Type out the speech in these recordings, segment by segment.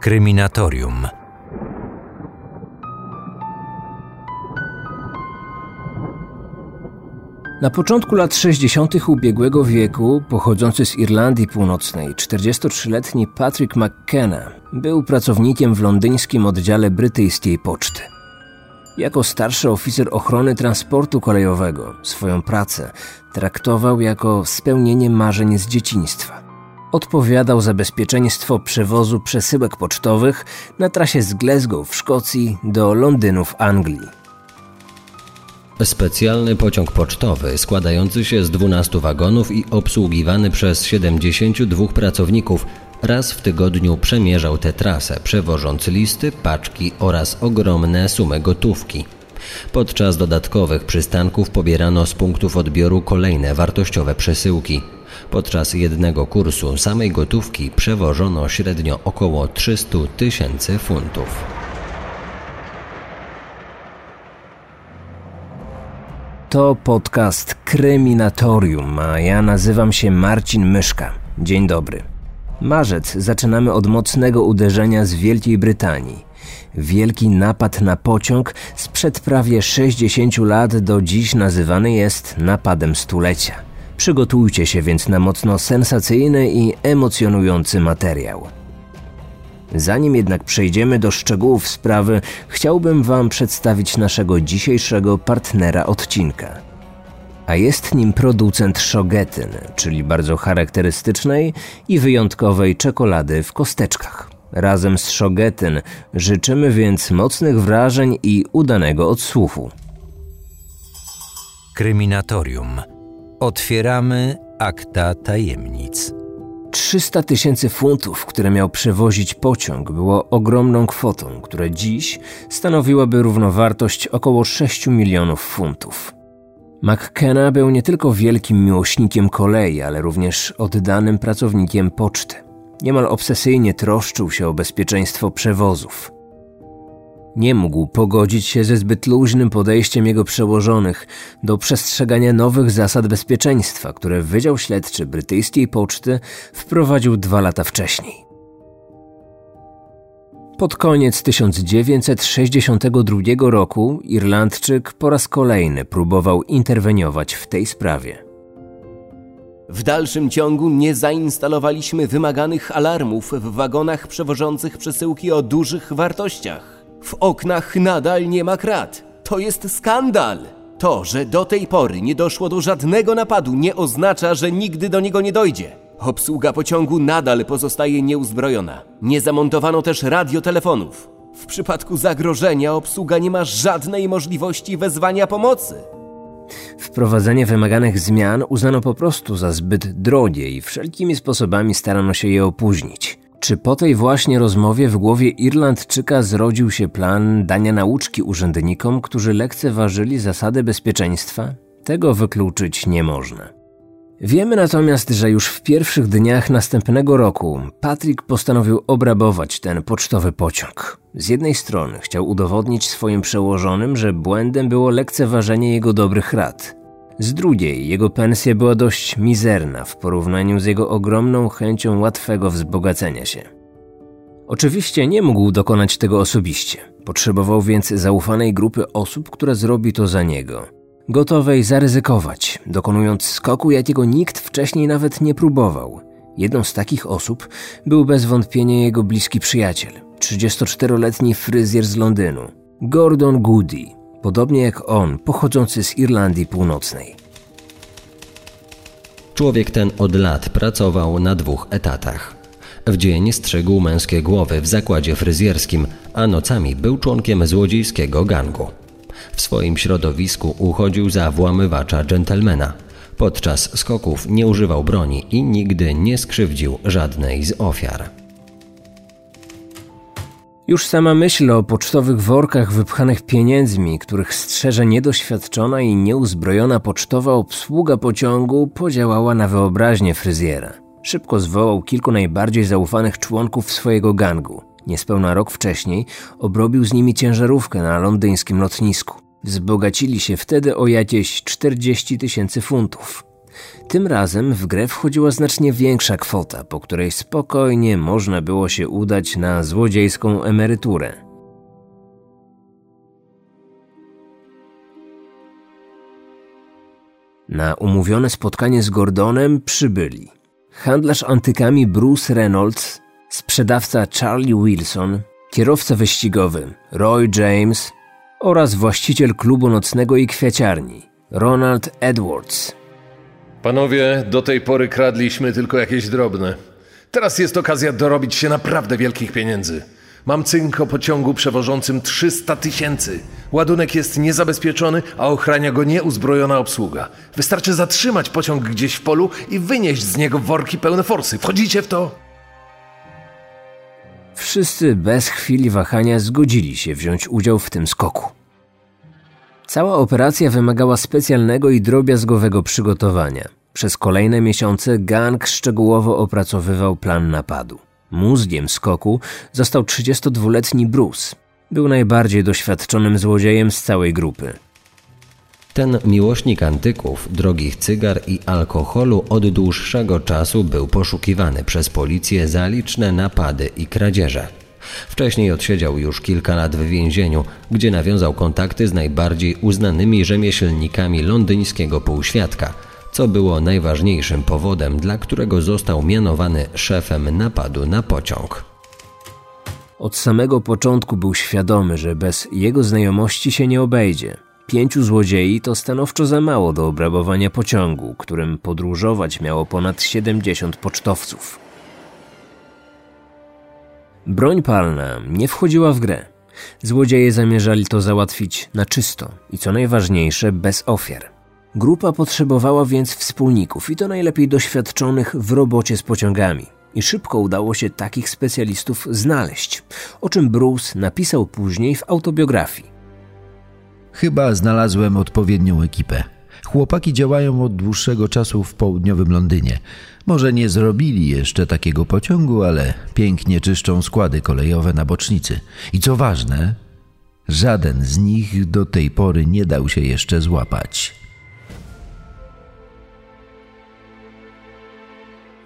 Kryminatorium. Na początku lat 60. ubiegłego wieku, pochodzący z Irlandii Północnej, 43-letni Patrick McKenna był pracownikiem w londyńskim oddziale brytyjskiej poczty. Jako starszy oficer ochrony transportu kolejowego swoją pracę traktował jako spełnienie marzeń z dzieciństwa. Odpowiadał za bezpieczeństwo przewozu przesyłek pocztowych na trasie z Glasgow w Szkocji do Londynu w Anglii. Specjalny pociąg pocztowy składający się z 12 wagonów i obsługiwany przez 72 pracowników raz w tygodniu przemierzał tę trasę, przewożąc listy, paczki oraz ogromne sumy gotówki. Podczas dodatkowych przystanków pobierano z punktów odbioru kolejne wartościowe przesyłki. Podczas jednego kursu samej gotówki przewożono średnio około 300 tysięcy funtów. To podcast Kryminatorium, a ja nazywam się Marcin Myszka. Dzień dobry. Marzec zaczynamy od mocnego uderzenia z Wielkiej Brytanii. Wielki napad na pociąg sprzed prawie 60 lat do dziś nazywany jest napadem stulecia. Przygotujcie się więc na mocno sensacyjny i emocjonujący materiał. Zanim jednak przejdziemy do szczegółów sprawy, chciałbym Wam przedstawić naszego dzisiejszego partnera odcinka. A jest nim producent Shogetyn, czyli bardzo charakterystycznej i wyjątkowej czekolady w kosteczkach. Razem z Shogetyn życzymy więc mocnych wrażeń i udanego odsłuchu. Kryminatorium. Otwieramy akta tajemnic. 300 tysięcy funtów, które miał przewozić pociąg, było ogromną kwotą, która dziś stanowiłaby równowartość około 6 milionów funtów. McKenna był nie tylko wielkim miłośnikiem kolei, ale również oddanym pracownikiem poczty. Niemal obsesyjnie troszczył się o bezpieczeństwo przewozów. Nie mógł pogodzić się ze zbyt luźnym podejściem jego przełożonych do przestrzegania nowych zasad bezpieczeństwa, które Wydział Śledczy Brytyjskiej Poczty wprowadził dwa lata wcześniej. Pod koniec 1962 roku Irlandczyk po raz kolejny próbował interweniować w tej sprawie. W dalszym ciągu nie zainstalowaliśmy wymaganych alarmów w wagonach przewożących przesyłki o dużych wartościach. W oknach nadal nie ma krat. To jest skandal! To, że do tej pory nie doszło do żadnego napadu, nie oznacza, że nigdy do niego nie dojdzie. Obsługa pociągu nadal pozostaje nieuzbrojona. Nie zamontowano też radiotelefonów. W przypadku zagrożenia obsługa nie ma żadnej możliwości wezwania pomocy. Wprowadzenie wymaganych zmian uznano po prostu za zbyt drogie i wszelkimi sposobami starano się je opóźnić. Czy po tej właśnie rozmowie w głowie Irlandczyka zrodził się plan dania nauczki urzędnikom, którzy lekceważyli zasady bezpieczeństwa? Tego wykluczyć nie można. Wiemy natomiast, że już w pierwszych dniach następnego roku Patrick postanowił obrabować ten pocztowy pociąg. Z jednej strony chciał udowodnić swoim przełożonym, że błędem było lekceważenie jego dobrych rad. Z drugiej, jego pensja była dość mizerna w porównaniu z jego ogromną chęcią łatwego wzbogacenia się. Oczywiście nie mógł dokonać tego osobiście. Potrzebował więc zaufanej grupy osób, która zrobi to za niego. Gotowej zaryzykować, dokonując skoku, jakiego nikt wcześniej nawet nie próbował. Jedną z takich osób był bez wątpienia jego bliski przyjaciel, 34-letni fryzjer z Londynu, Gordon Goody, podobnie jak on, pochodzący z Irlandii Północnej. Człowiek ten od lat pracował na dwóch etatach. W dzień strzegł męskie głowy w zakładzie fryzjerskim, a nocami był członkiem złodziejskiego gangu. W swoim środowisku uchodził za włamywacza dżentelmena. Podczas skoków nie używał broni i nigdy nie skrzywdził żadnej z ofiar. Już sama myśl o pocztowych workach wypchanych pieniędzmi, których strzeże niedoświadczona i nieuzbrojona pocztowa obsługa pociągu, podziałała na wyobraźnię fryzjera. Szybko zwołał kilku najbardziej zaufanych członków swojego gangu. Niespełna rok wcześniej obrobił z nimi ciężarówkę na londyńskim lotnisku. Wzbogacili się wtedy o jakieś 40 tysięcy funtów. Tym razem w grę wchodziła znacznie większa kwota, po której spokojnie można było się udać na złodziejską emeryturę. Na umówione spotkanie z Gordonem przybyli handlarz antykami Bruce Reynolds, sprzedawca Charlie Wilson, kierowca wyścigowy Roy James oraz właściciel klubu nocnego i kwiaciarni Ronald Edwards. Panowie, do tej pory kradliśmy tylko jakieś drobne. Teraz jest okazja dorobić się naprawdę wielkich pieniędzy. Mam cynk o pociągu przewożącym 300 tysięcy. Ładunek jest niezabezpieczony, a ochrania go nieuzbrojona obsługa. Wystarczy zatrzymać pociąg gdzieś w polu i wynieść z niego worki pełne forsy. Wchodzicie w to? Wszyscy bez chwili wahania zgodzili się wziąć udział w tym skoku. Cała operacja wymagała specjalnego i drobiazgowego przygotowania. Przez kolejne miesiące gang szczegółowo opracowywał plan napadu. Mózgiem skoku został 32-letni Bruce. Był najbardziej doświadczonym złodziejem z całej grupy. Ten miłośnik antyków, drogich cygar i alkoholu od dłuższego czasu był poszukiwany przez policję za liczne napady i kradzieże. Wcześniej odsiedział już kilka lat w więzieniu, gdzie nawiązał kontakty z najbardziej uznanymi rzemieślnikami londyńskiego półświadka, co było najważniejszym powodem, dla którego został mianowany szefem napadu na pociąg. Od samego początku był świadomy, że bez jego znajomości się nie obejdzie. Pięciu złodziei to stanowczo za mało do obrabowania pociągu, którym podróżować miało ponad 70 pocztowców. Broń palna nie wchodziła w grę. Złodzieje zamierzali to załatwić na czysto i co najważniejsze bez ofiar. Grupa potrzebowała więc wspólników i to najlepiej doświadczonych w robocie z pociągami. I szybko udało się takich specjalistów znaleźć, o czym Bruce napisał później w autobiografii. Chyba znalazłem odpowiednią ekipę. Chłopaki działają od dłuższego czasu w południowym Londynie. Może nie zrobili jeszcze takiego pociągu, ale pięknie czyszczą składy kolejowe na bocznicy. I co ważne, żaden z nich do tej pory nie dał się jeszcze złapać.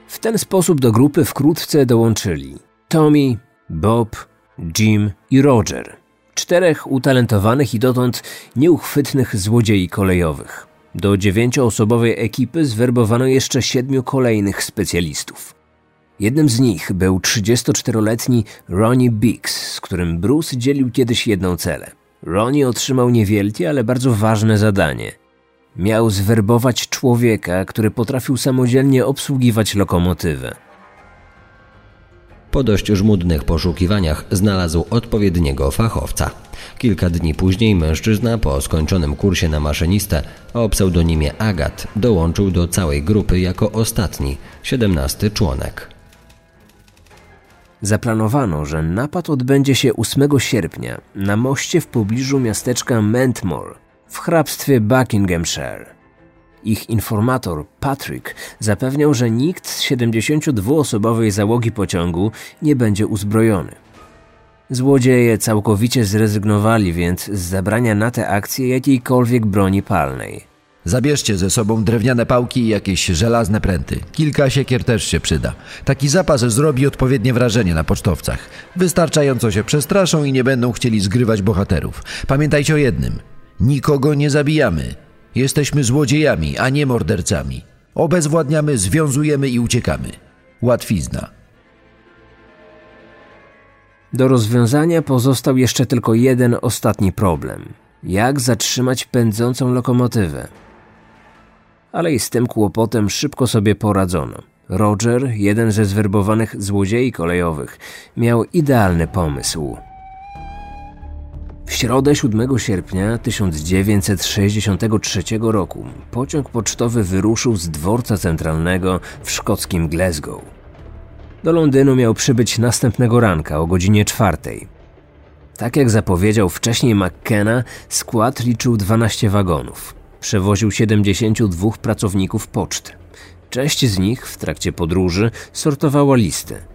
W ten sposób do grupy wkrótce dołączyli Tommy, Bob, Jim i Roger. Czterech utalentowanych i dotąd nieuchwytnych złodziei kolejowych. Do dziewięcioosobowej ekipy zwerbowano jeszcze siedmiu kolejnych specjalistów. Jednym z nich był 34-letni Ronnie Biggs, z którym Bruce dzielił kiedyś jedną celę. Ronnie otrzymał niewielkie, ale bardzo ważne zadanie. Miał zwerbować człowieka, który potrafił samodzielnie obsługiwać lokomotywę. Po dość żmudnych poszukiwaniach znalazł odpowiedniego fachowca. Kilka dni później mężczyzna po skończonym kursie na maszynistę o pseudonimie Agat dołączył do całej grupy jako ostatni, siedemnasty członek. Zaplanowano, że napad odbędzie się 8 sierpnia na moście w pobliżu miasteczka Mentmore w hrabstwie Buckinghamshire. Ich informator, Patrick, zapewniał, że nikt z 72-osobowej załogi pociągu nie będzie uzbrojony. Złodzieje całkowicie zrezygnowali więc z zabrania na tę akcję jakiejkolwiek broni palnej. Zabierzcie ze sobą drewniane pałki i jakieś żelazne pręty. Kilka siekier też się przyda. Taki zapas zrobi odpowiednie wrażenie na pocztowcach. Wystarczająco się przestraszą i nie będą chcieli zgrywać bohaterów. Pamiętajcie o jednym. Nikogo nie zabijamy. Jesteśmy złodziejami, a nie mordercami. Obezwładniamy, związujemy i uciekamy. Łatwizna. Do rozwiązania pozostał jeszcze tylko jeden ostatni problem. Jak zatrzymać pędzącą lokomotywę? Ale i z tym kłopotem szybko sobie poradzono. Roger, jeden ze zwerbowanych złodziei kolejowych, miał idealny pomysł. W środę 7 sierpnia 1963 roku pociąg pocztowy wyruszył z dworca centralnego w szkockim Glasgow. Do Londynu miał przybyć następnego ranka o godzinie czwartej. Tak jak zapowiedział wcześniej McKenna, skład liczył 12 wagonów. Przewoził 72 pracowników poczty. Część z nich w trakcie podróży sortowała listy –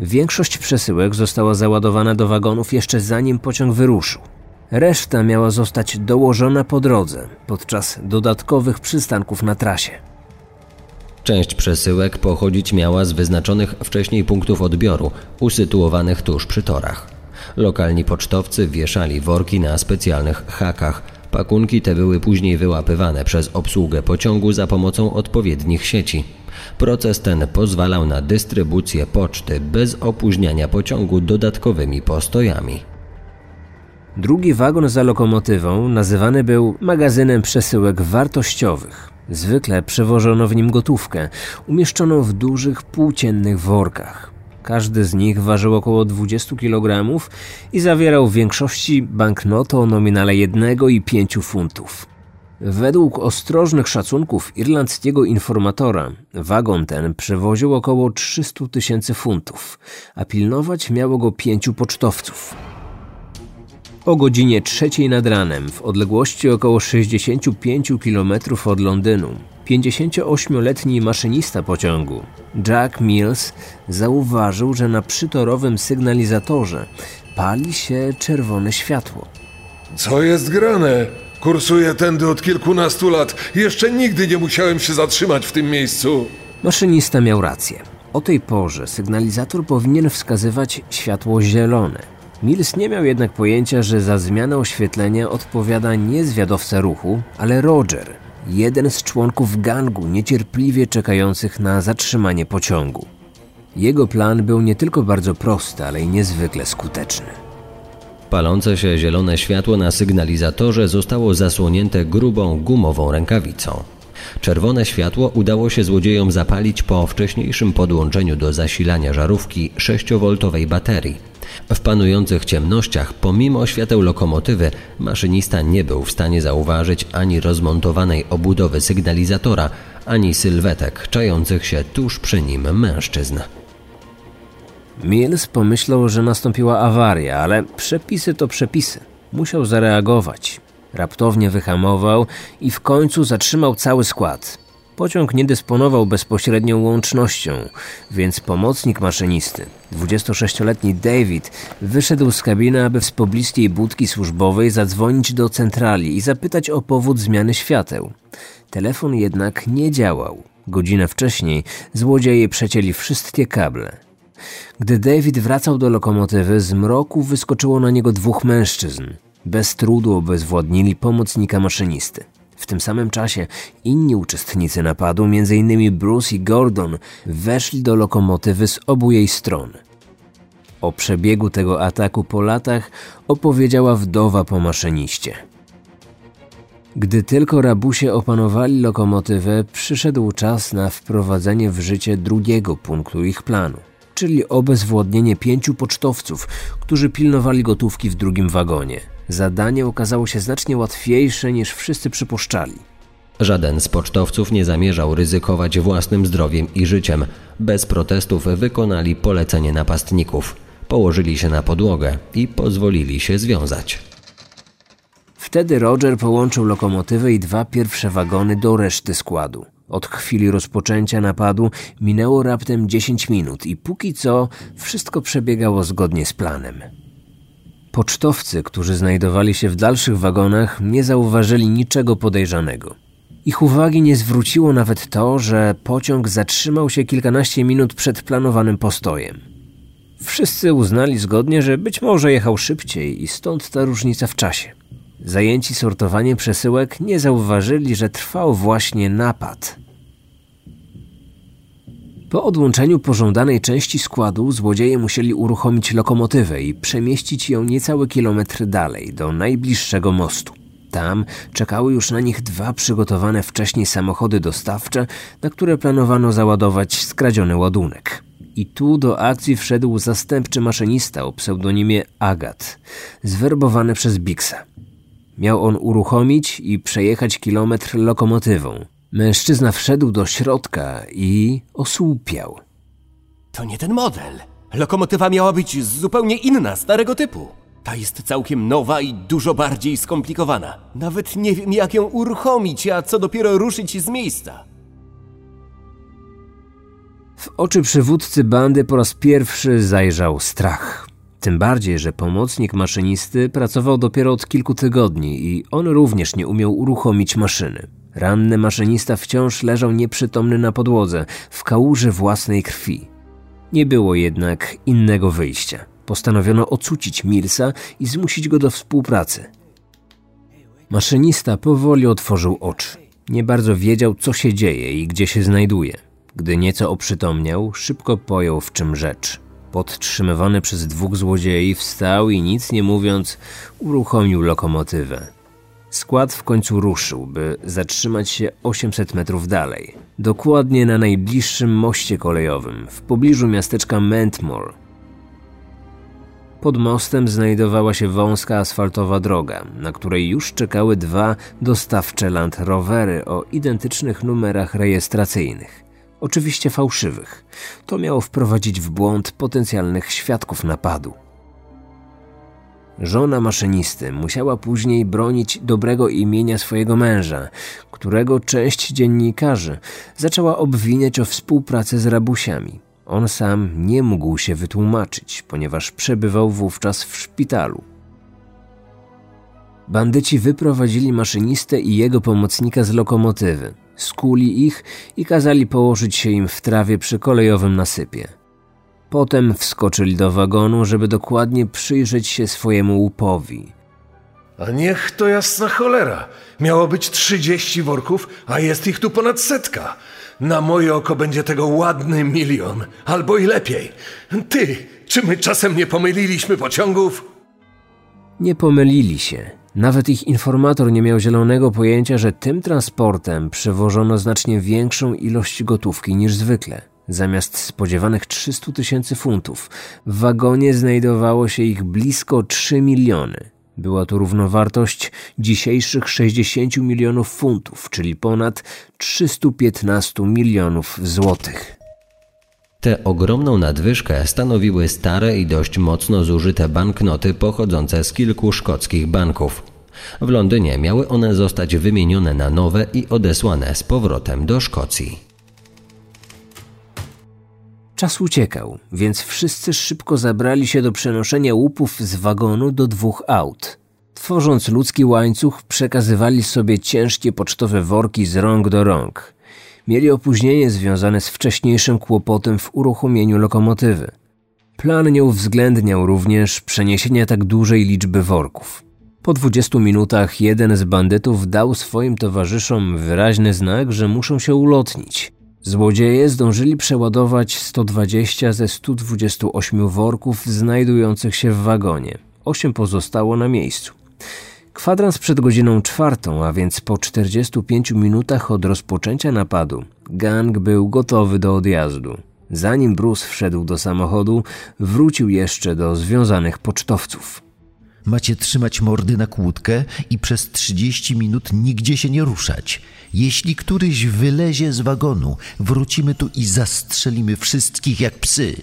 Większość przesyłek została załadowana do wagonów jeszcze zanim pociąg wyruszył. Reszta miała zostać dołożona po drodze podczas dodatkowych przystanków na trasie. Część przesyłek pochodzić miała z wyznaczonych wcześniej punktów odbioru, usytuowanych tuż przy torach. Lokalni pocztowcy wieszali worki na specjalnych hakach. Pakunki te były później wyłapywane przez obsługę pociągu za pomocą odpowiednich sieci. Proces ten pozwalał na dystrybucję poczty bez opóźniania pociągu dodatkowymi postojami. Drugi wagon za lokomotywą nazywany był magazynem przesyłek wartościowych. Zwykle przewożono w nim gotówkę, umieszczoną w dużych płóciennych workach. Każdy z nich ważył około 20 kg i zawierał w większości banknoty o nominale 1 i 5 funtów. Według ostrożnych szacunków irlandzkiego informatora, wagon ten przewoził około 300 tysięcy funtów, a pilnować miało go pięciu pocztowców. O godzinie trzeciej nad ranem, w odległości około 65 km od Londynu, 58-letni maszynista pociągu, Jack Mills, zauważył, że na przytorowym sygnalizatorze pali się czerwone światło. Co jest grane? Kursuję tędy od kilkunastu lat. Jeszcze nigdy nie musiałem się zatrzymać w tym miejscu. Maszynista miał rację. O tej porze sygnalizator powinien wskazywać światło zielone. Mills nie miał jednak pojęcia, że za zmianę oświetlenia odpowiada nie zwiadowca ruchu, ale Roger, jeden z członków gangu niecierpliwie czekających na zatrzymanie pociągu. Jego plan był nie tylko bardzo prosty, ale i niezwykle skuteczny. Palące się zielone światło na sygnalizatorze zostało zasłonięte grubą gumową rękawicą. Czerwone światło udało się złodziejom zapalić po wcześniejszym podłączeniu do zasilania żarówki 6V baterii. W panujących ciemnościach, pomimo świateł lokomotywy, maszynista nie był w stanie zauważyć ani rozmontowanej obudowy sygnalizatora, ani sylwetek czających się tuż przy nim mężczyzn. Mills pomyślał, że nastąpiła awaria, ale przepisy to przepisy. Musiał zareagować. Raptownie wyhamował i w końcu zatrzymał cały skład. Pociąg nie dysponował bezpośrednią łącznością, więc pomocnik maszynisty, 26-letni David, wyszedł z kabiny, aby z pobliskiej budki służbowej zadzwonić do centrali i zapytać o powód zmiany świateł. Telefon jednak nie działał. Godzinę wcześniej złodzieje przecięli wszystkie kable. Gdy David wracał do lokomotywy, z mroku wyskoczyło na niego dwóch mężczyzn. Bez trudu obezwładnili pomocnika maszynisty. W tym samym czasie inni uczestnicy napadu, m.in. Bruce i Gordon, weszli do lokomotywy z obu jej stron. O przebiegu tego ataku po latach opowiedziała wdowa po maszyniście. Gdy tylko rabusie opanowali lokomotywę, przyszedł czas na wprowadzenie w życie drugiego punktu ich planu, czyli obezwładnienie pięciu pocztowców, którzy pilnowali gotówki w drugim wagonie – Zadanie okazało się znacznie łatwiejsze niż wszyscy przypuszczali. Żaden z pocztowców nie zamierzał ryzykować własnym zdrowiem i życiem. Bez protestów wykonali polecenie napastników. Położyli się na podłogę i pozwolili się związać. Wtedy Roger połączył lokomotywę i dwa pierwsze wagony do reszty składu. Od chwili rozpoczęcia napadu minęło raptem 10 minut i póki co wszystko przebiegało zgodnie z planem. Pocztowcy, którzy znajdowali się w dalszych wagonach, nie zauważyli niczego podejrzanego. Ich uwagi nie zwróciło nawet to, że pociąg zatrzymał się kilkanaście minut przed planowanym postojem. Wszyscy uznali zgodnie, że być może jechał szybciej i stąd ta różnica w czasie. Zajęci sortowaniem przesyłek nie zauważyli, że trwał właśnie napad. Po odłączeniu pożądanej części składu złodzieje musieli uruchomić lokomotywę i przemieścić ją niecały kilometr dalej, do najbliższego mostu. Tam czekały już na nich dwa przygotowane wcześniej samochody dostawcze, na które planowano załadować skradziony ładunek. I tu do akcji wszedł zastępczy maszynista o pseudonimie Agat, zwerbowany przez Bixa. Miał on uruchomić i przejechać kilometr lokomotywą, Mężczyzna wszedł do środka i osłupiał. To nie ten model. Lokomotywa miała być zupełnie inna, starego typu. Ta jest całkiem nowa i dużo bardziej skomplikowana. Nawet nie wiem, jak ją uruchomić, a co dopiero ruszyć z miejsca. W oczy przywódcy bandy po raz pierwszy zajrzał strach. Tym bardziej, że pomocnik maszynisty pracował dopiero od kilku tygodni i on również nie umiał uruchomić maszyny. Ranny maszynista wciąż leżał nieprzytomny na podłodze, w kałuży własnej krwi. Nie było jednak innego wyjścia. Postanowiono ocucić Milsa i zmusić go do współpracy. Maszynista powoli otworzył oczy. Nie bardzo wiedział, co się dzieje i gdzie się znajduje. Gdy nieco oprzytomniał, szybko pojął, w czym rzecz. Podtrzymywany przez dwóch złodziei, wstał i nic nie mówiąc, uruchomił lokomotywę. Skład w końcu ruszył, by zatrzymać się 800 metrów dalej. Dokładnie na najbliższym moście kolejowym, w pobliżu miasteczka Mentmore. Pod mostem znajdowała się wąska asfaltowa droga, na której już czekały dwa dostawcze Land Rovery o identycznych numerach rejestracyjnych. Oczywiście fałszywych. To miało wprowadzić w błąd potencjalnych świadków napadu. Żona maszynisty musiała później bronić dobrego imienia swojego męża, którego część dziennikarzy zaczęła obwiniać o współpracę z rabusiami. On sam nie mógł się wytłumaczyć, ponieważ przebywał wówczas w szpitalu. Bandyci wyprowadzili maszynistę i jego pomocnika z lokomotywy, skuli ich i kazali położyć się im w trawie przy kolejowym nasypie. Potem wskoczyli do wagonu, żeby dokładnie przyjrzeć się swojemu łupowi. A niech to jasna cholera. Miało być 30 worków, a jest ich tu ponad setka. Na moje oko będzie tego ładny milion, albo i lepiej. Ty, czy my czasem nie pomyliliśmy pociągów? Nie pomylili się. Nawet ich informator nie miał zielonego pojęcia, że tym transportem przewożono znacznie większą ilość gotówki niż zwykle. Zamiast spodziewanych 300 tysięcy funtów, w wagonie znajdowało się ich blisko 3 miliony. Była to równowartość dzisiejszych 60 milionów funtów, czyli ponad 315 milionów złotych. Tę ogromną nadwyżkę stanowiły stare i dość mocno zużyte banknoty pochodzące z kilku szkockich banków. W Londynie miały one zostać wymienione na nowe i odesłane z powrotem do Szkocji. Czas uciekał, więc wszyscy szybko zabrali się do przenoszenia łupów z wagonu do dwóch aut. Tworząc ludzki łańcuch, przekazywali sobie ciężkie pocztowe worki z rąk do rąk. Mieli opóźnienie związane z wcześniejszym kłopotem w uruchomieniu lokomotywy. Plan nie uwzględniał również przeniesienia tak dużej liczby worków. Po 20 minutach jeden z bandytów dał swoim towarzyszom wyraźny znak, że muszą się ulotnić. Złodzieje zdążyli przeładować 120 ze 128 worków znajdujących się w wagonie. Osiem pozostało na miejscu. Kwadrans przed godziną czwartą, a więc po 45 minutach od rozpoczęcia napadu, gang był gotowy do odjazdu. Zanim Bruce wszedł do samochodu, wrócił jeszcze do związanych pocztowców. Macie trzymać mordy na kłódkę i przez 30 minut nigdzie się nie ruszać. Jeśli któryś wylezie z wagonu, wrócimy tu i zastrzelimy wszystkich jak psy.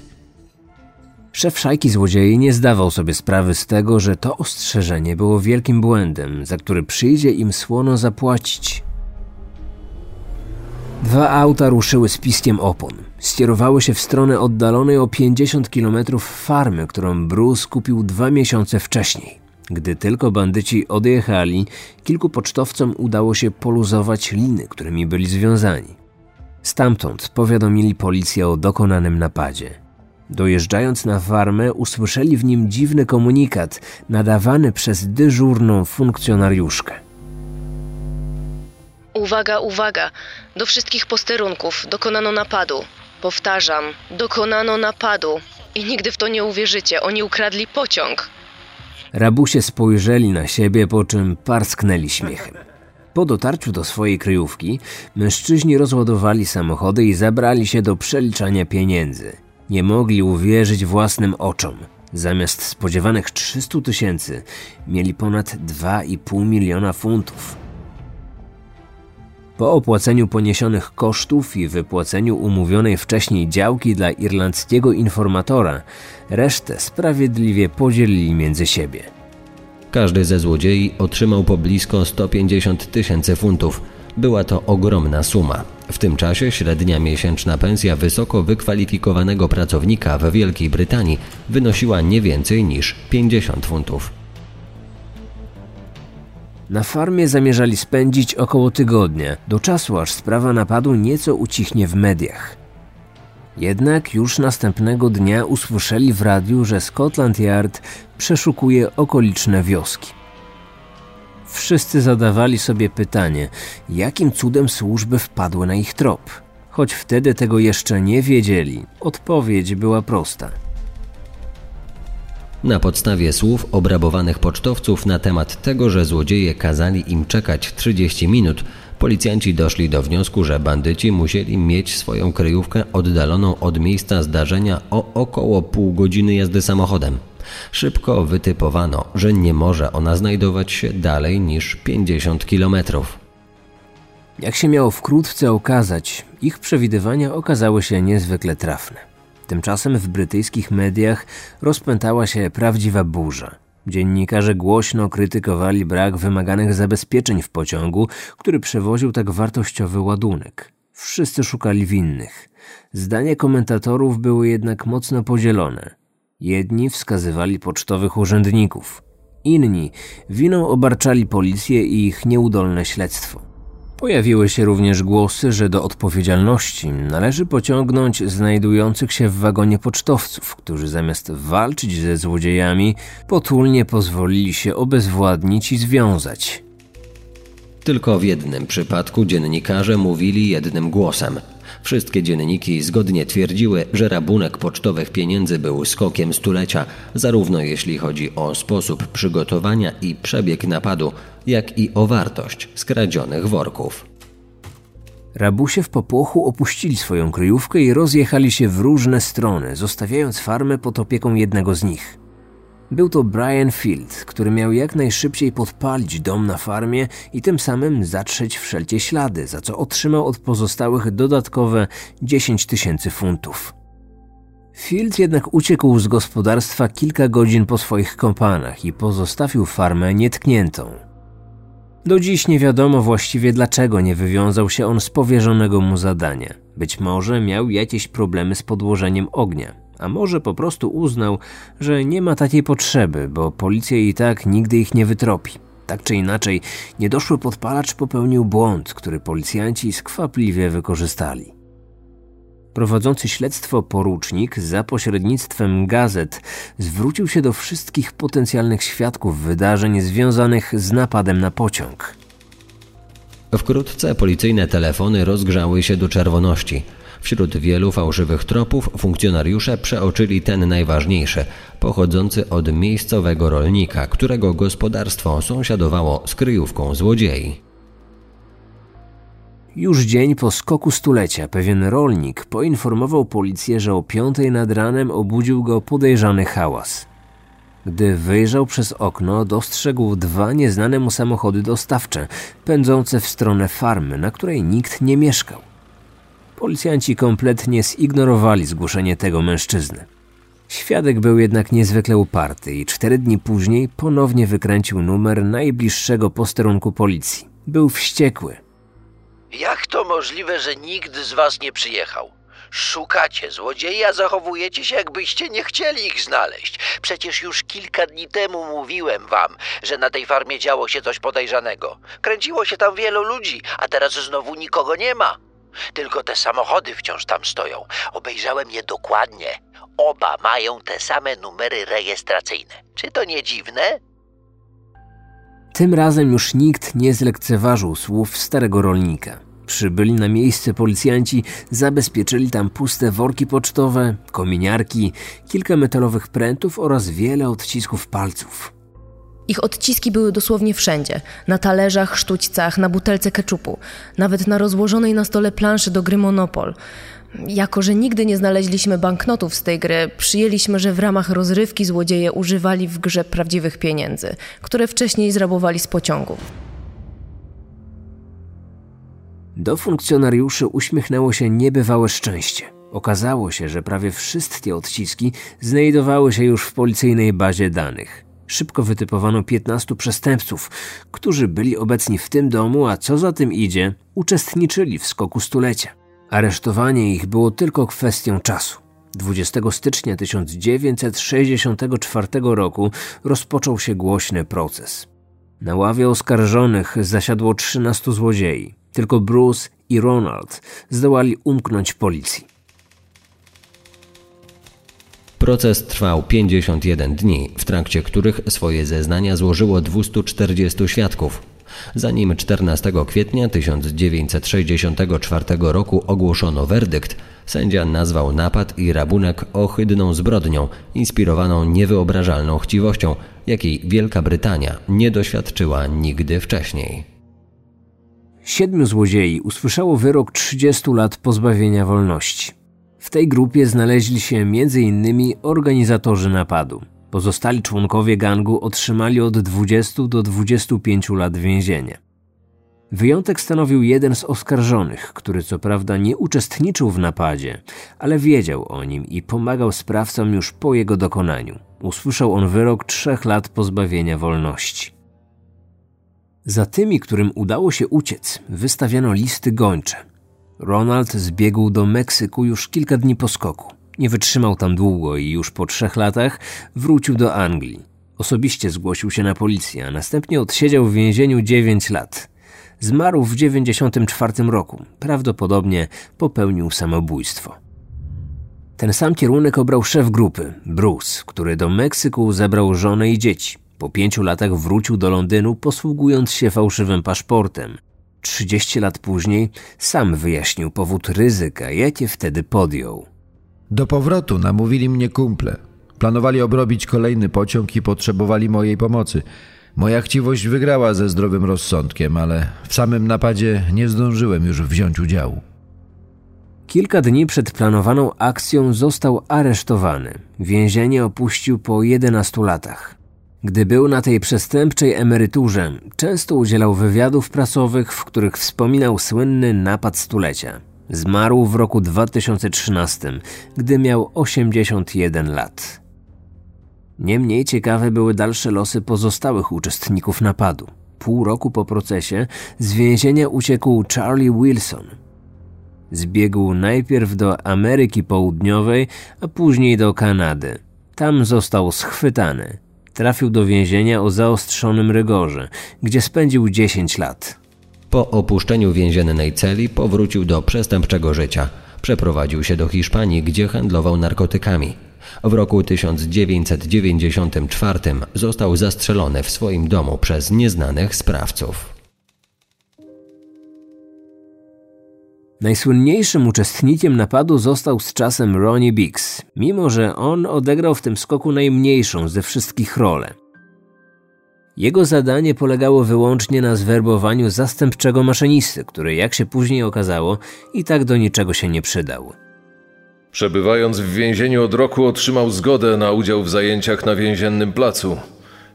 Szef szajki złodziei nie zdawał sobie sprawy z tego, że to ostrzeżenie było wielkim błędem, za który przyjdzie im słono zapłacić. Dwa auta ruszyły z piskiem opon. Skierowały się w stronę oddalonej o 50 km farmy, którą Bruce kupił dwa miesiące wcześniej. Gdy tylko bandyci odjechali, kilku pocztowcom udało się poluzować liny, którymi byli związani. Stamtąd powiadomili policję o dokonanym napadzie. Dojeżdżając na farmę, usłyszeli w nim dziwny komunikat nadawany przez dyżurną funkcjonariuszkę. Uwaga, uwaga! Do wszystkich posterunków dokonano napadu. Powtarzam, dokonano napadu. I nigdy w to nie uwierzycie, oni ukradli pociąg. Rabusie spojrzeli na siebie, po czym parsknęli śmiechem. Po dotarciu do swojej kryjówki, mężczyźni rozładowali samochody i zabrali się do przeliczania pieniędzy. Nie mogli uwierzyć własnym oczom. Zamiast spodziewanych 300 tysięcy, mieli ponad 2,5 miliona funtów. Po opłaceniu poniesionych kosztów i wypłaceniu umówionej wcześniej działki dla irlandzkiego informatora, resztę sprawiedliwie podzielili między siebie. Każdy ze złodziei otrzymał po blisko 150 tysięcy funtów. Była to ogromna suma. W tym czasie średnia miesięczna pensja wysoko wykwalifikowanego pracownika w Wielkiej Brytanii wynosiła nie więcej niż 50 funtów. Na farmie zamierzali spędzić około tygodnia, do czasu aż sprawa napadu nieco ucichnie w mediach. Jednak już następnego dnia usłyszeli w radiu, że Scotland Yard przeszukuje okoliczne wioski. Wszyscy zadawali sobie pytanie, jakim cudem służby wpadły na ich trop. Choć wtedy tego jeszcze nie wiedzieli, odpowiedź była prosta. Na podstawie słów obrabowanych pocztowców na temat tego, że złodzieje kazali im czekać 30 minut, policjanci doszli do wniosku, że bandyci musieli mieć swoją kryjówkę oddaloną od miejsca zdarzenia o około pół godziny jazdy samochodem. Szybko wytypowano, że nie może ona znajdować się dalej niż 50 kilometrów. Jak się miało wkrótce okazać, ich przewidywania okazały się niezwykle trafne. Tymczasem w brytyjskich mediach rozpętała się prawdziwa burza. Dziennikarze głośno krytykowali brak wymaganych zabezpieczeń w pociągu, który przewoził tak wartościowy ładunek. Wszyscy szukali winnych. Zdania komentatorów były jednak mocno podzielone. Jedni wskazywali pocztowych urzędników, inni winą obarczali policję i ich nieudolne śledztwo. Pojawiły się również głosy, że do odpowiedzialności należy pociągnąć znajdujących się w wagonie pocztowców, którzy zamiast walczyć ze złodziejami, potulnie pozwolili się obezwładnić i związać. Tylko w jednym przypadku dziennikarze mówili jednym głosem – Wszystkie dzienniki zgodnie twierdziły, że rabunek pocztowych pieniędzy był skokiem stulecia, zarówno jeśli chodzi o sposób przygotowania i przebieg napadu, jak i o wartość skradzionych worków. Rabusie w popłochu opuścili swoją kryjówkę i rozjechali się w różne strony, zostawiając farmę pod opieką jednego z nich. Był to Brian Field, który miał jak najszybciej podpalić dom na farmie i tym samym zatrzeć wszelkie ślady, za co otrzymał od pozostałych dodatkowe 10 tysięcy funtów. Field jednak uciekł z gospodarstwa kilka godzin po swoich kompanach i pozostawił farmę nietkniętą. Do dziś nie wiadomo właściwie dlaczego nie wywiązał się on z powierzonego mu zadania. Być może miał jakieś problemy z podłożeniem ognia a może po prostu uznał, że nie ma takiej potrzeby, bo policja i tak nigdy ich nie wytropi. Tak czy inaczej, niedoszły podpalacz popełnił błąd, który policjanci skwapliwie wykorzystali. Prowadzący śledztwo porucznik za pośrednictwem gazet zwrócił się do wszystkich potencjalnych świadków wydarzeń związanych z napadem na pociąg. Wkrótce policyjne telefony rozgrzały się do czerwoności. Wśród wielu fałszywych tropów funkcjonariusze przeoczyli ten najważniejszy, pochodzący od miejscowego rolnika, którego gospodarstwo sąsiadowało z kryjówką złodziei. Już dzień po skoku stulecia pewien rolnik poinformował policję, że o piątej nad ranem obudził go podejrzany hałas. Gdy wyjrzał przez okno, dostrzegł dwa nieznane mu samochody dostawcze, pędzące w stronę farmy, na której nikt nie mieszkał. Policjanci kompletnie zignorowali zgłoszenie tego mężczyzny. Świadek był jednak niezwykle uparty i cztery dni później ponownie wykręcił numer najbliższego posterunku policji. Był wściekły. Jak to możliwe, że nikt z was nie przyjechał? Szukacie złodziei, a zachowujecie się, jakbyście nie chcieli ich znaleźć. Przecież już kilka dni temu mówiłem wam, że na tej farmie działo się coś podejrzanego. Kręciło się tam wielu ludzi, a teraz znowu nikogo nie ma. Tylko te samochody wciąż tam stoją. Obejrzałem je dokładnie. Oba mają te same numery rejestracyjne. Czy to nie dziwne? Tym razem już nikt nie zlekceważył słów starego rolnika. Przybyli na miejsce policjanci, zabezpieczyli tam puste worki pocztowe, kominiarki, kilka metalowych prętów oraz wiele odcisków palców. Ich odciski były dosłownie wszędzie. Na talerzach, sztućcach, na butelce keczupu. Nawet na rozłożonej na stole planszy do gry Monopol. Jako, że nigdy nie znaleźliśmy banknotów z tej gry, przyjęliśmy, że w ramach rozrywki złodzieje używali w grze prawdziwych pieniędzy, które wcześniej zrabowali z pociągów. Do funkcjonariuszy uśmiechnęło się niebywałe szczęście. Okazało się, że prawie wszystkie odciski znajdowały się już w policyjnej bazie danych. Szybko wytypowano 15 przestępców, którzy byli obecni w tym domu, a co za tym idzie, uczestniczyli w skoku stulecia. Aresztowanie ich było tylko kwestią czasu. 20 stycznia 1964 roku rozpoczął się głośny proces. Na ławie oskarżonych zasiadło 13 złodziei. Tylko Bruce i Ronald zdołali umknąć policji. Proces trwał 51 dni, w trakcie których swoje zeznania złożyło 240 świadków. Zanim 14 kwietnia 1964 roku ogłoszono werdykt, sędzia nazwał napad i rabunek ohydną zbrodnią, inspirowaną niewyobrażalną chciwością, jakiej Wielka Brytania nie doświadczyła nigdy wcześniej. Siedmiu złodziei usłyszało wyrok 30 lat pozbawienia wolności. W tej grupie znaleźli się m.in. organizatorzy napadu. Pozostali członkowie gangu otrzymali od 20 do 25 lat więzienia. Wyjątek stanowił jeden z oskarżonych, który co prawda nie uczestniczył w napadzie, ale wiedział o nim i pomagał sprawcom już po jego dokonaniu. Usłyszał on wyrok trzech lat pozbawienia wolności. Za tymi, którym udało się uciec, wystawiano listy gończe. Ronald zbiegł do Meksyku już kilka dni po skoku. Nie wytrzymał tam długo i już po trzech latach wrócił do Anglii. Osobiście zgłosił się na policję, a następnie odsiedział w więzieniu 9 lat. Zmarł w 1994 roku. Prawdopodobnie popełnił samobójstwo. Ten sam kierunek obrał szef grupy, Bruce, który do Meksyku zabrał żonę i dzieci. Po pięciu latach wrócił do Londynu, posługując się fałszywym paszportem. 30 lat później sam wyjaśnił powód ryzyka, jakie wtedy podjął. Do powrotu namówili mnie kumple. Planowali obrobić kolejny pociąg i potrzebowali mojej pomocy. Moja chciwość wygrała ze zdrowym rozsądkiem, ale w samym napadzie nie zdążyłem już wziąć udziału. Kilka dni przed planowaną akcją został aresztowany. Więzienie opuścił po 11 latach. Gdy był na tej przestępczej emeryturze, często udzielał wywiadów prasowych, w których wspominał słynny napad stulecia. Zmarł w roku 2013, gdy miał 81 lat. Niemniej ciekawe były dalsze losy pozostałych uczestników napadu. Pół roku po procesie z więzienia uciekł Charlie Wilson. Zbiegł najpierw do Ameryki Południowej, a później do Kanady. Tam został schwytany. Trafił do więzienia o zaostrzonym rygorze, gdzie spędził 10 lat. Po opuszczeniu więziennej celi powrócił do przestępczego życia. Przeprowadził się do Hiszpanii, gdzie handlował narkotykami. W roku 1994 został zastrzelony w swoim domu przez nieznanych sprawców. Najsłynniejszym uczestnikiem napadu został z czasem Ronnie Biggs, mimo że on odegrał w tym skoku najmniejszą ze wszystkich rolę. Jego zadanie polegało wyłącznie na zwerbowaniu zastępczego maszynisty, który, jak się później okazało, i tak do niczego się nie przydał. Przebywając w więzieniu od roku otrzymał zgodę na udział w zajęciach na więziennym placu.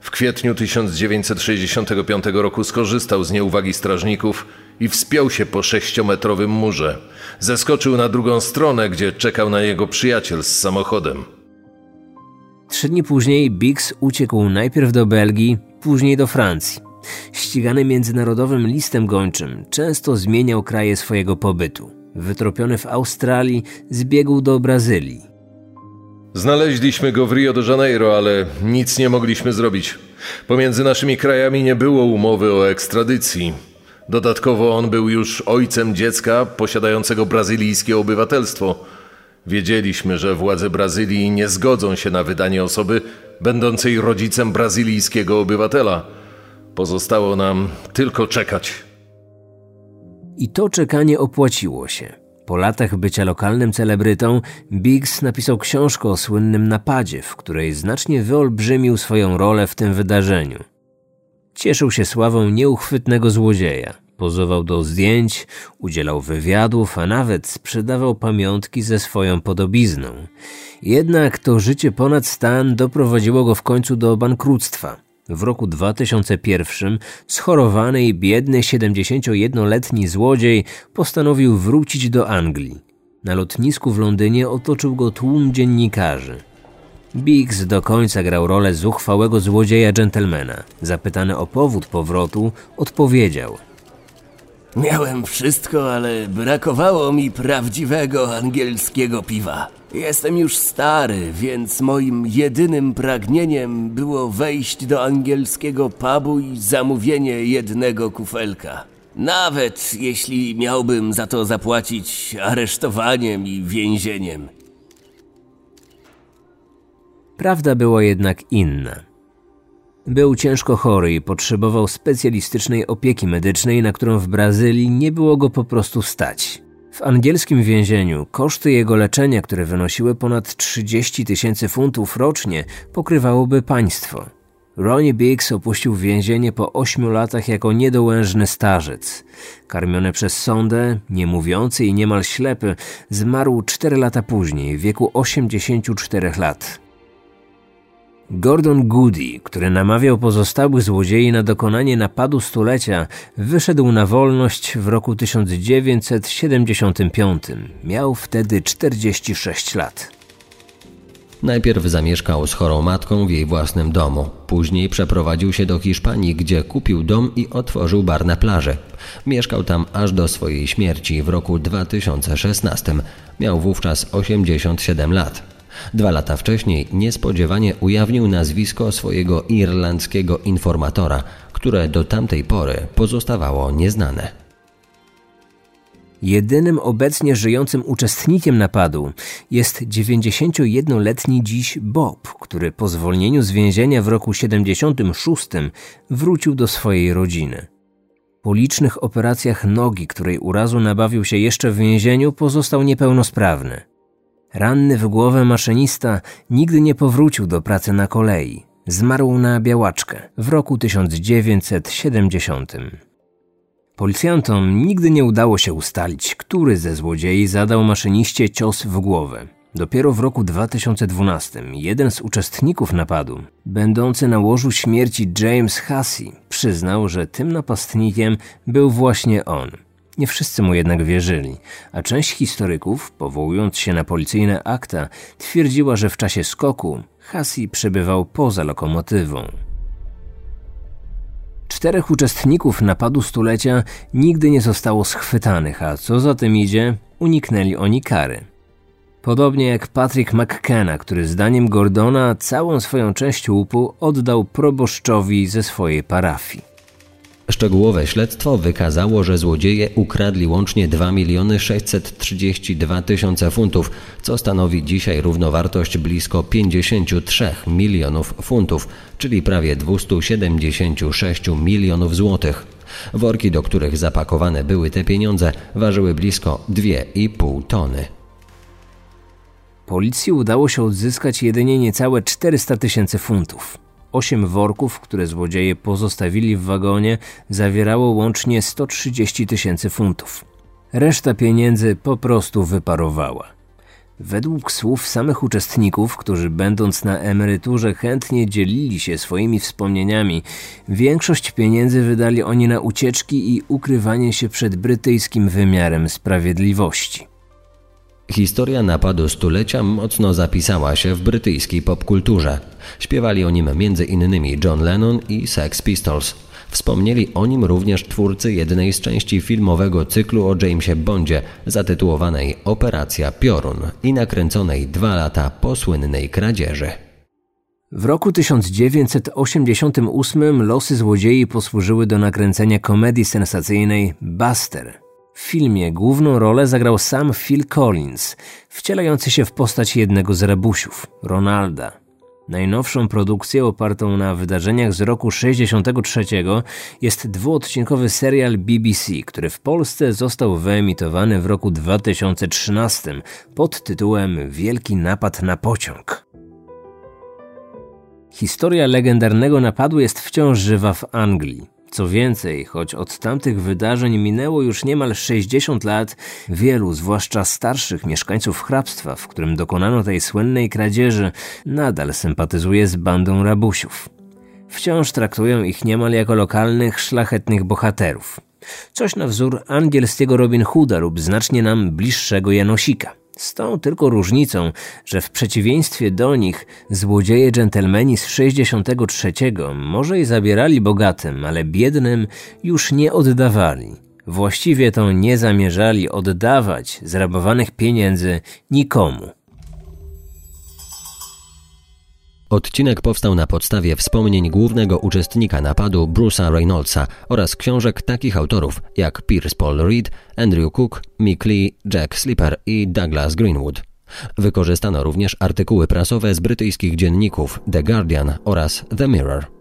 W kwietniu 1965 roku skorzystał z nieuwagi strażników i wspiął się po sześciometrowym murze. Zeskoczył na drugą stronę, gdzie czekał na jego przyjaciel z samochodem. Trzy dni później Biggs uciekł najpierw do Belgii, później do Francji. Ścigany międzynarodowym listem gończym, często zmieniał kraje swojego pobytu. Wytropiony w Australii, zbiegł do Brazylii. Znaleźliśmy go w Rio de Janeiro, ale nic nie mogliśmy zrobić. Pomiędzy naszymi krajami nie było umowy o ekstradycji. Dodatkowo on był już ojcem dziecka posiadającego brazylijskie obywatelstwo. Wiedzieliśmy, że władze Brazylii nie zgodzą się na wydanie osoby będącej rodzicem brazylijskiego obywatela. Pozostało nam tylko czekać. I to czekanie opłaciło się. Po latach bycia lokalnym celebrytą, Biggs napisał książkę o słynnym napadzie, w której znacznie wyolbrzymił swoją rolę w tym wydarzeniu. Cieszył się sławą nieuchwytnego złodzieja. Pozował do zdjęć, udzielał wywiadów, a nawet sprzedawał pamiątki ze swoją podobizną. Jednak to życie ponad stan doprowadziło go w końcu do bankructwa. W roku 2001 schorowany i biedny 71-letni złodziej postanowił wrócić do Anglii. Na lotnisku w Londynie otoczył go tłum dziennikarzy. Biggs do końca grał rolę zuchwałego złodzieja dżentelmena. Zapytany o powód powrotu, odpowiedział – Miałem wszystko, ale brakowało mi prawdziwego angielskiego piwa. Jestem już stary, więc moim jedynym pragnieniem było wejść do angielskiego pubu i zamówienie jednego kufelka. Nawet jeśli miałbym za to zapłacić aresztowaniem i więzieniem. Prawda była jednak inna. Był ciężko chory i potrzebował specjalistycznej opieki medycznej, na którą w Brazylii nie było go po prostu stać. W angielskim więzieniu koszty jego leczenia, które wynosiły ponad 30 tysięcy funtów rocznie, pokrywałoby państwo. Ronnie Biggs opuścił więzienie po ośmiu latach jako niedołężny starzec. Karmiony przez sondę, niemówiący i niemal ślepy, zmarł cztery lata później, w wieku 84 lat. Gordon Goody, który namawiał pozostałych złodziei na dokonanie napadu stulecia, wyszedł na wolność w roku 1975. Miał wtedy 46 lat. Najpierw zamieszkał z chorą matką w jej własnym domu. Później przeprowadził się do Hiszpanii, gdzie kupił dom i otworzył bar na plaży. Mieszkał tam aż do swojej śmierci w roku 2016. Miał wówczas 87 lat. Dwa lata wcześniej niespodziewanie ujawnił nazwisko swojego irlandzkiego informatora, które do tamtej pory pozostawało nieznane. Jedynym obecnie żyjącym uczestnikiem napadu jest 91-letni dziś Bob, który po zwolnieniu z więzienia w roku 76 wrócił do swojej rodziny. Po licznych operacjach nogi, której urazu nabawił się jeszcze w więzieniu, pozostał niepełnosprawny. Ranny w głowę maszynista nigdy nie powrócił do pracy na kolei. Zmarł na białaczkę w roku 1970. Policjantom nigdy nie udało się ustalić, który ze złodziei zadał maszyniście cios w głowę. Dopiero w roku 2012 jeden z uczestników napadu, będący na łożu śmierci James Hussey, przyznał, że tym napastnikiem był właśnie on – nie wszyscy mu jednak wierzyli, a część historyków, powołując się na policyjne akta, twierdziła, że w czasie skoku Hasi przebywał poza lokomotywą. Czterech uczestników napadu stulecia nigdy nie zostało schwytanych, a co za tym idzie, uniknęli oni kary. Podobnie jak Patrick McKenna, który zdaniem Gordona całą swoją część łupu oddał proboszczowi ze swojej parafii. Szczegółowe śledztwo wykazało, że złodzieje ukradli łącznie 2 miliony 632 tysiące funtów, co stanowi dzisiaj równowartość blisko 53 milionów funtów, czyli prawie 276 milionów złotych. Worki, do których zapakowane były te pieniądze, ważyły blisko 2,5 tony. Policji udało się odzyskać jedynie niecałe 400 tysięcy funtów. Osiem worków, które złodzieje pozostawili w wagonie, zawierało łącznie 130 tysięcy funtów. Reszta pieniędzy po prostu wyparowała. Według słów samych uczestników, którzy będąc na emeryturze chętnie dzielili się swoimi wspomnieniami, większość pieniędzy wydali oni na ucieczki i ukrywanie się przed brytyjskim wymiarem sprawiedliwości. Historia napadu stulecia mocno zapisała się w brytyjskiej popkulturze. Śpiewali o nim m.in. John Lennon i Sex Pistols. Wspomnieli o nim również twórcy jednej z części filmowego cyklu o Jamesie Bondzie, zatytułowanej Operacja Piorun i nakręconej dwa lata po słynnej kradzieży. W roku 1988 losy złodziei posłużyły do nakręcenia komedii sensacyjnej Buster – w filmie główną rolę zagrał sam Phil Collins, wcielający się w postać jednego z rabusiów, Ronalda. Najnowszą produkcją opartą na wydarzeniach z roku 63 jest dwuodcinkowy serial BBC, który w Polsce został wyemitowany w roku 2013 pod tytułem Wielki napad na pociąg. Historia legendarnego napadu jest wciąż żywa w Anglii. Co więcej, choć od tamtych wydarzeń minęło już niemal 60 lat, wielu, zwłaszcza starszych mieszkańców hrabstwa, w którym dokonano tej słynnej kradzieży, nadal sympatyzuje z bandą rabusiów. Wciąż traktują ich niemal jako lokalnych, szlachetnych bohaterów. Coś na wzór angielskiego Robin Hooda lub znacznie nam bliższego Janosika. Z tą tylko różnicą, że w przeciwieństwie do nich złodzieje dżentelmeni z 63 może i zabierali bogatym, ale biednym już nie oddawali. Właściwie to nie zamierzali oddawać zrabowanych pieniędzy nikomu. Odcinek powstał na podstawie wspomnień głównego uczestnika napadu Bruce'a Reynoldsa oraz książek takich autorów jak Pierce Paul Reed, Andrew Cook, Mick Lee, Jack Slipper i Douglas Greenwood. Wykorzystano również artykuły prasowe z brytyjskich dzienników The Guardian oraz The Mirror.